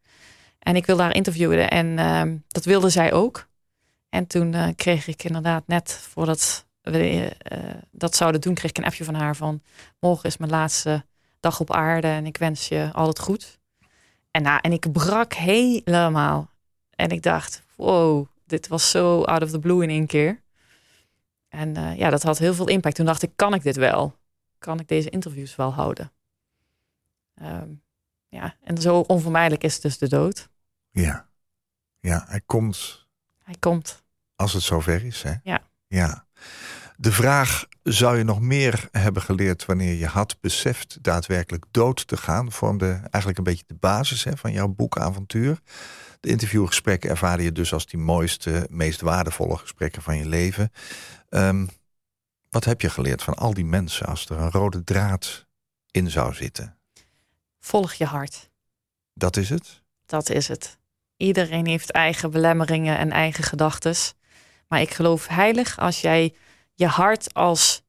En ik wilde haar interviewen en ehm, dat wilde zij ook. En toen eh, kreeg ik inderdaad net voordat we eh, dat zouden doen, kreeg ik een appje van haar van morgen is mijn laatste dag op aarde en ik wens je al het goed. En, nou, en ik brak helemaal. En ik dacht, wow, dit was zo out of the blue in één keer. En eh, ja, dat had heel veel impact. Toen dacht ik, kan ik dit wel? Kan ik deze interviews wel houden? Ehm, ja, en zo onvermijdelijk is dus de dood. Ja. Ja, hij komt Hij komt. als het zover is. Hè? Ja. ja. De vraag, zou je nog meer hebben geleerd wanneer je had beseft daadwerkelijk dood te gaan, vormde eigenlijk een beetje de basis hè, van jouw boekavontuur. De interviewgesprekken ervaarde je dus als die mooiste, meest waardevolle gesprekken van je leven. Ehm, wat heb je geleerd van al die mensen als er een rode draad in zou zitten? Volg je hart. Dat is het? Dat is het. Iedereen heeft eigen belemmeringen en eigen gedachten. Maar ik geloof heilig als jij je hart als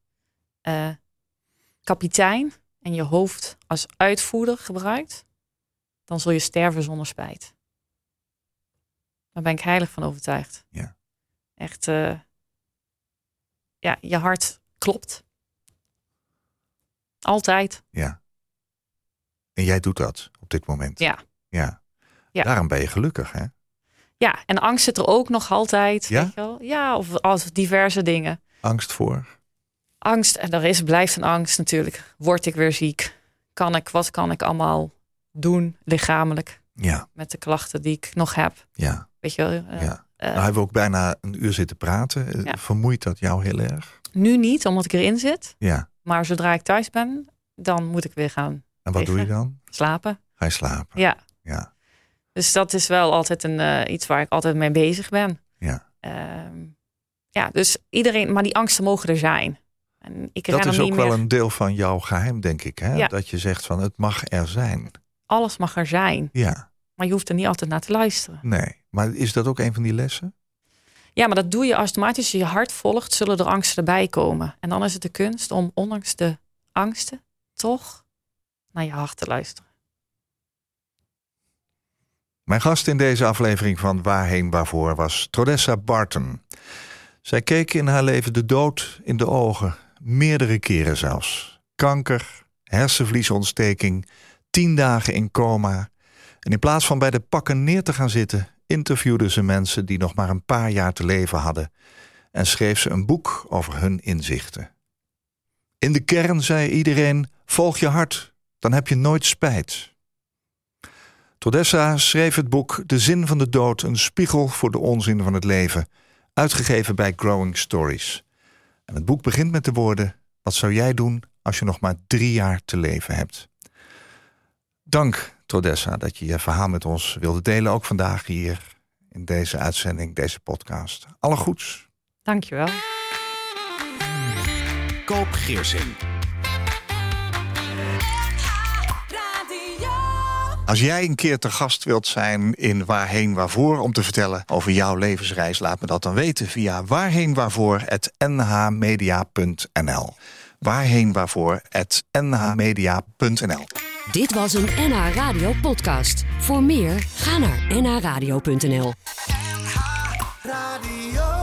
eh, kapitein en je hoofd als uitvoerder gebruikt, dan zul je sterven zonder spijt. Daar ben ik heilig van overtuigd. Ja. Echt, eh, ja, je hart klopt. Altijd. Ja. En jij doet dat op dit moment? Ja. Ja. Ja. Daarom ben je gelukkig, hè? Ja, en angst zit er ook nog altijd. Ja? Weet je wel? Ja, of als diverse dingen. Angst voor? Angst, en er is, blijft een angst natuurlijk. Word ik weer ziek? Kan ik, wat kan ik allemaal doen, lichamelijk, Ja, met de klachten die ik nog heb? ja, Weet je wel? eh, ja. eh, nou hebben we ook bijna een uur zitten praten. Eh, Ja. Vermoeit dat jou heel erg? Nu niet, omdat ik erin zit. Ja. Maar zodra ik thuis ben, dan moet ik weer gaan En wat doe je dan? slapen. Ga je slapen? Ja, Ja, dus dat is wel altijd een, iets waar ik altijd mee bezig ben. ja. Ehm, ja, dus iedereen, maar die angsten mogen er zijn. En ik Dat is ook wel meer. een deel van jouw geheim, denk ik. Hè? Ja. Dat je zegt van het mag er zijn. Alles mag er zijn, Ja, maar je hoeft er niet altijd naar te luisteren. nee. Maar is dat ook een van die lessen? Ja, maar dat doe je automatisch. Als je je hart volgt, zullen er angsten erbij komen. En dan is het de kunst om ondanks de angsten toch naar je hart te luisteren. Mijn gast in deze aflevering van Waarheen Waarvoor was Trodessa Barton. Zij keek in haar leven de dood in de ogen, meerdere keren zelfs. Kanker, hersenvliesontsteking, tien dagen in coma. En in plaats van bij de pakken neer te gaan zitten, interviewde ze mensen die nog maar een paar jaar te leven hadden en schreef ze een boek over hun inzichten. In de kern zei iedereen: volg je hart, dan heb je nooit spijt. Todessa schreef het boek De Zin van de Dood, een spiegel voor de onzin van het leven, uitgegeven bij Growing Stories. En het boek begint met de woorden: Wat zou jij doen als je nog maar drie jaar te leven hebt. Dank, Trodessa, dat je je verhaal met ons wilde delen. Ook vandaag hier in deze uitzending, deze podcast. Alle goeds. Dankjewel. Koop Geersing. Als jij een keer te gast wilt zijn in Waarheen Waarvoor om te vertellen over jouw levensreis, laat me dat dan weten via waarheenwaarvoor.nhmedia.nl. Waarheenwaarvoor.nhmedia.nl. Dit was een NH Radio podcast. Voor meer, ga naar nhradio.nl. Radio.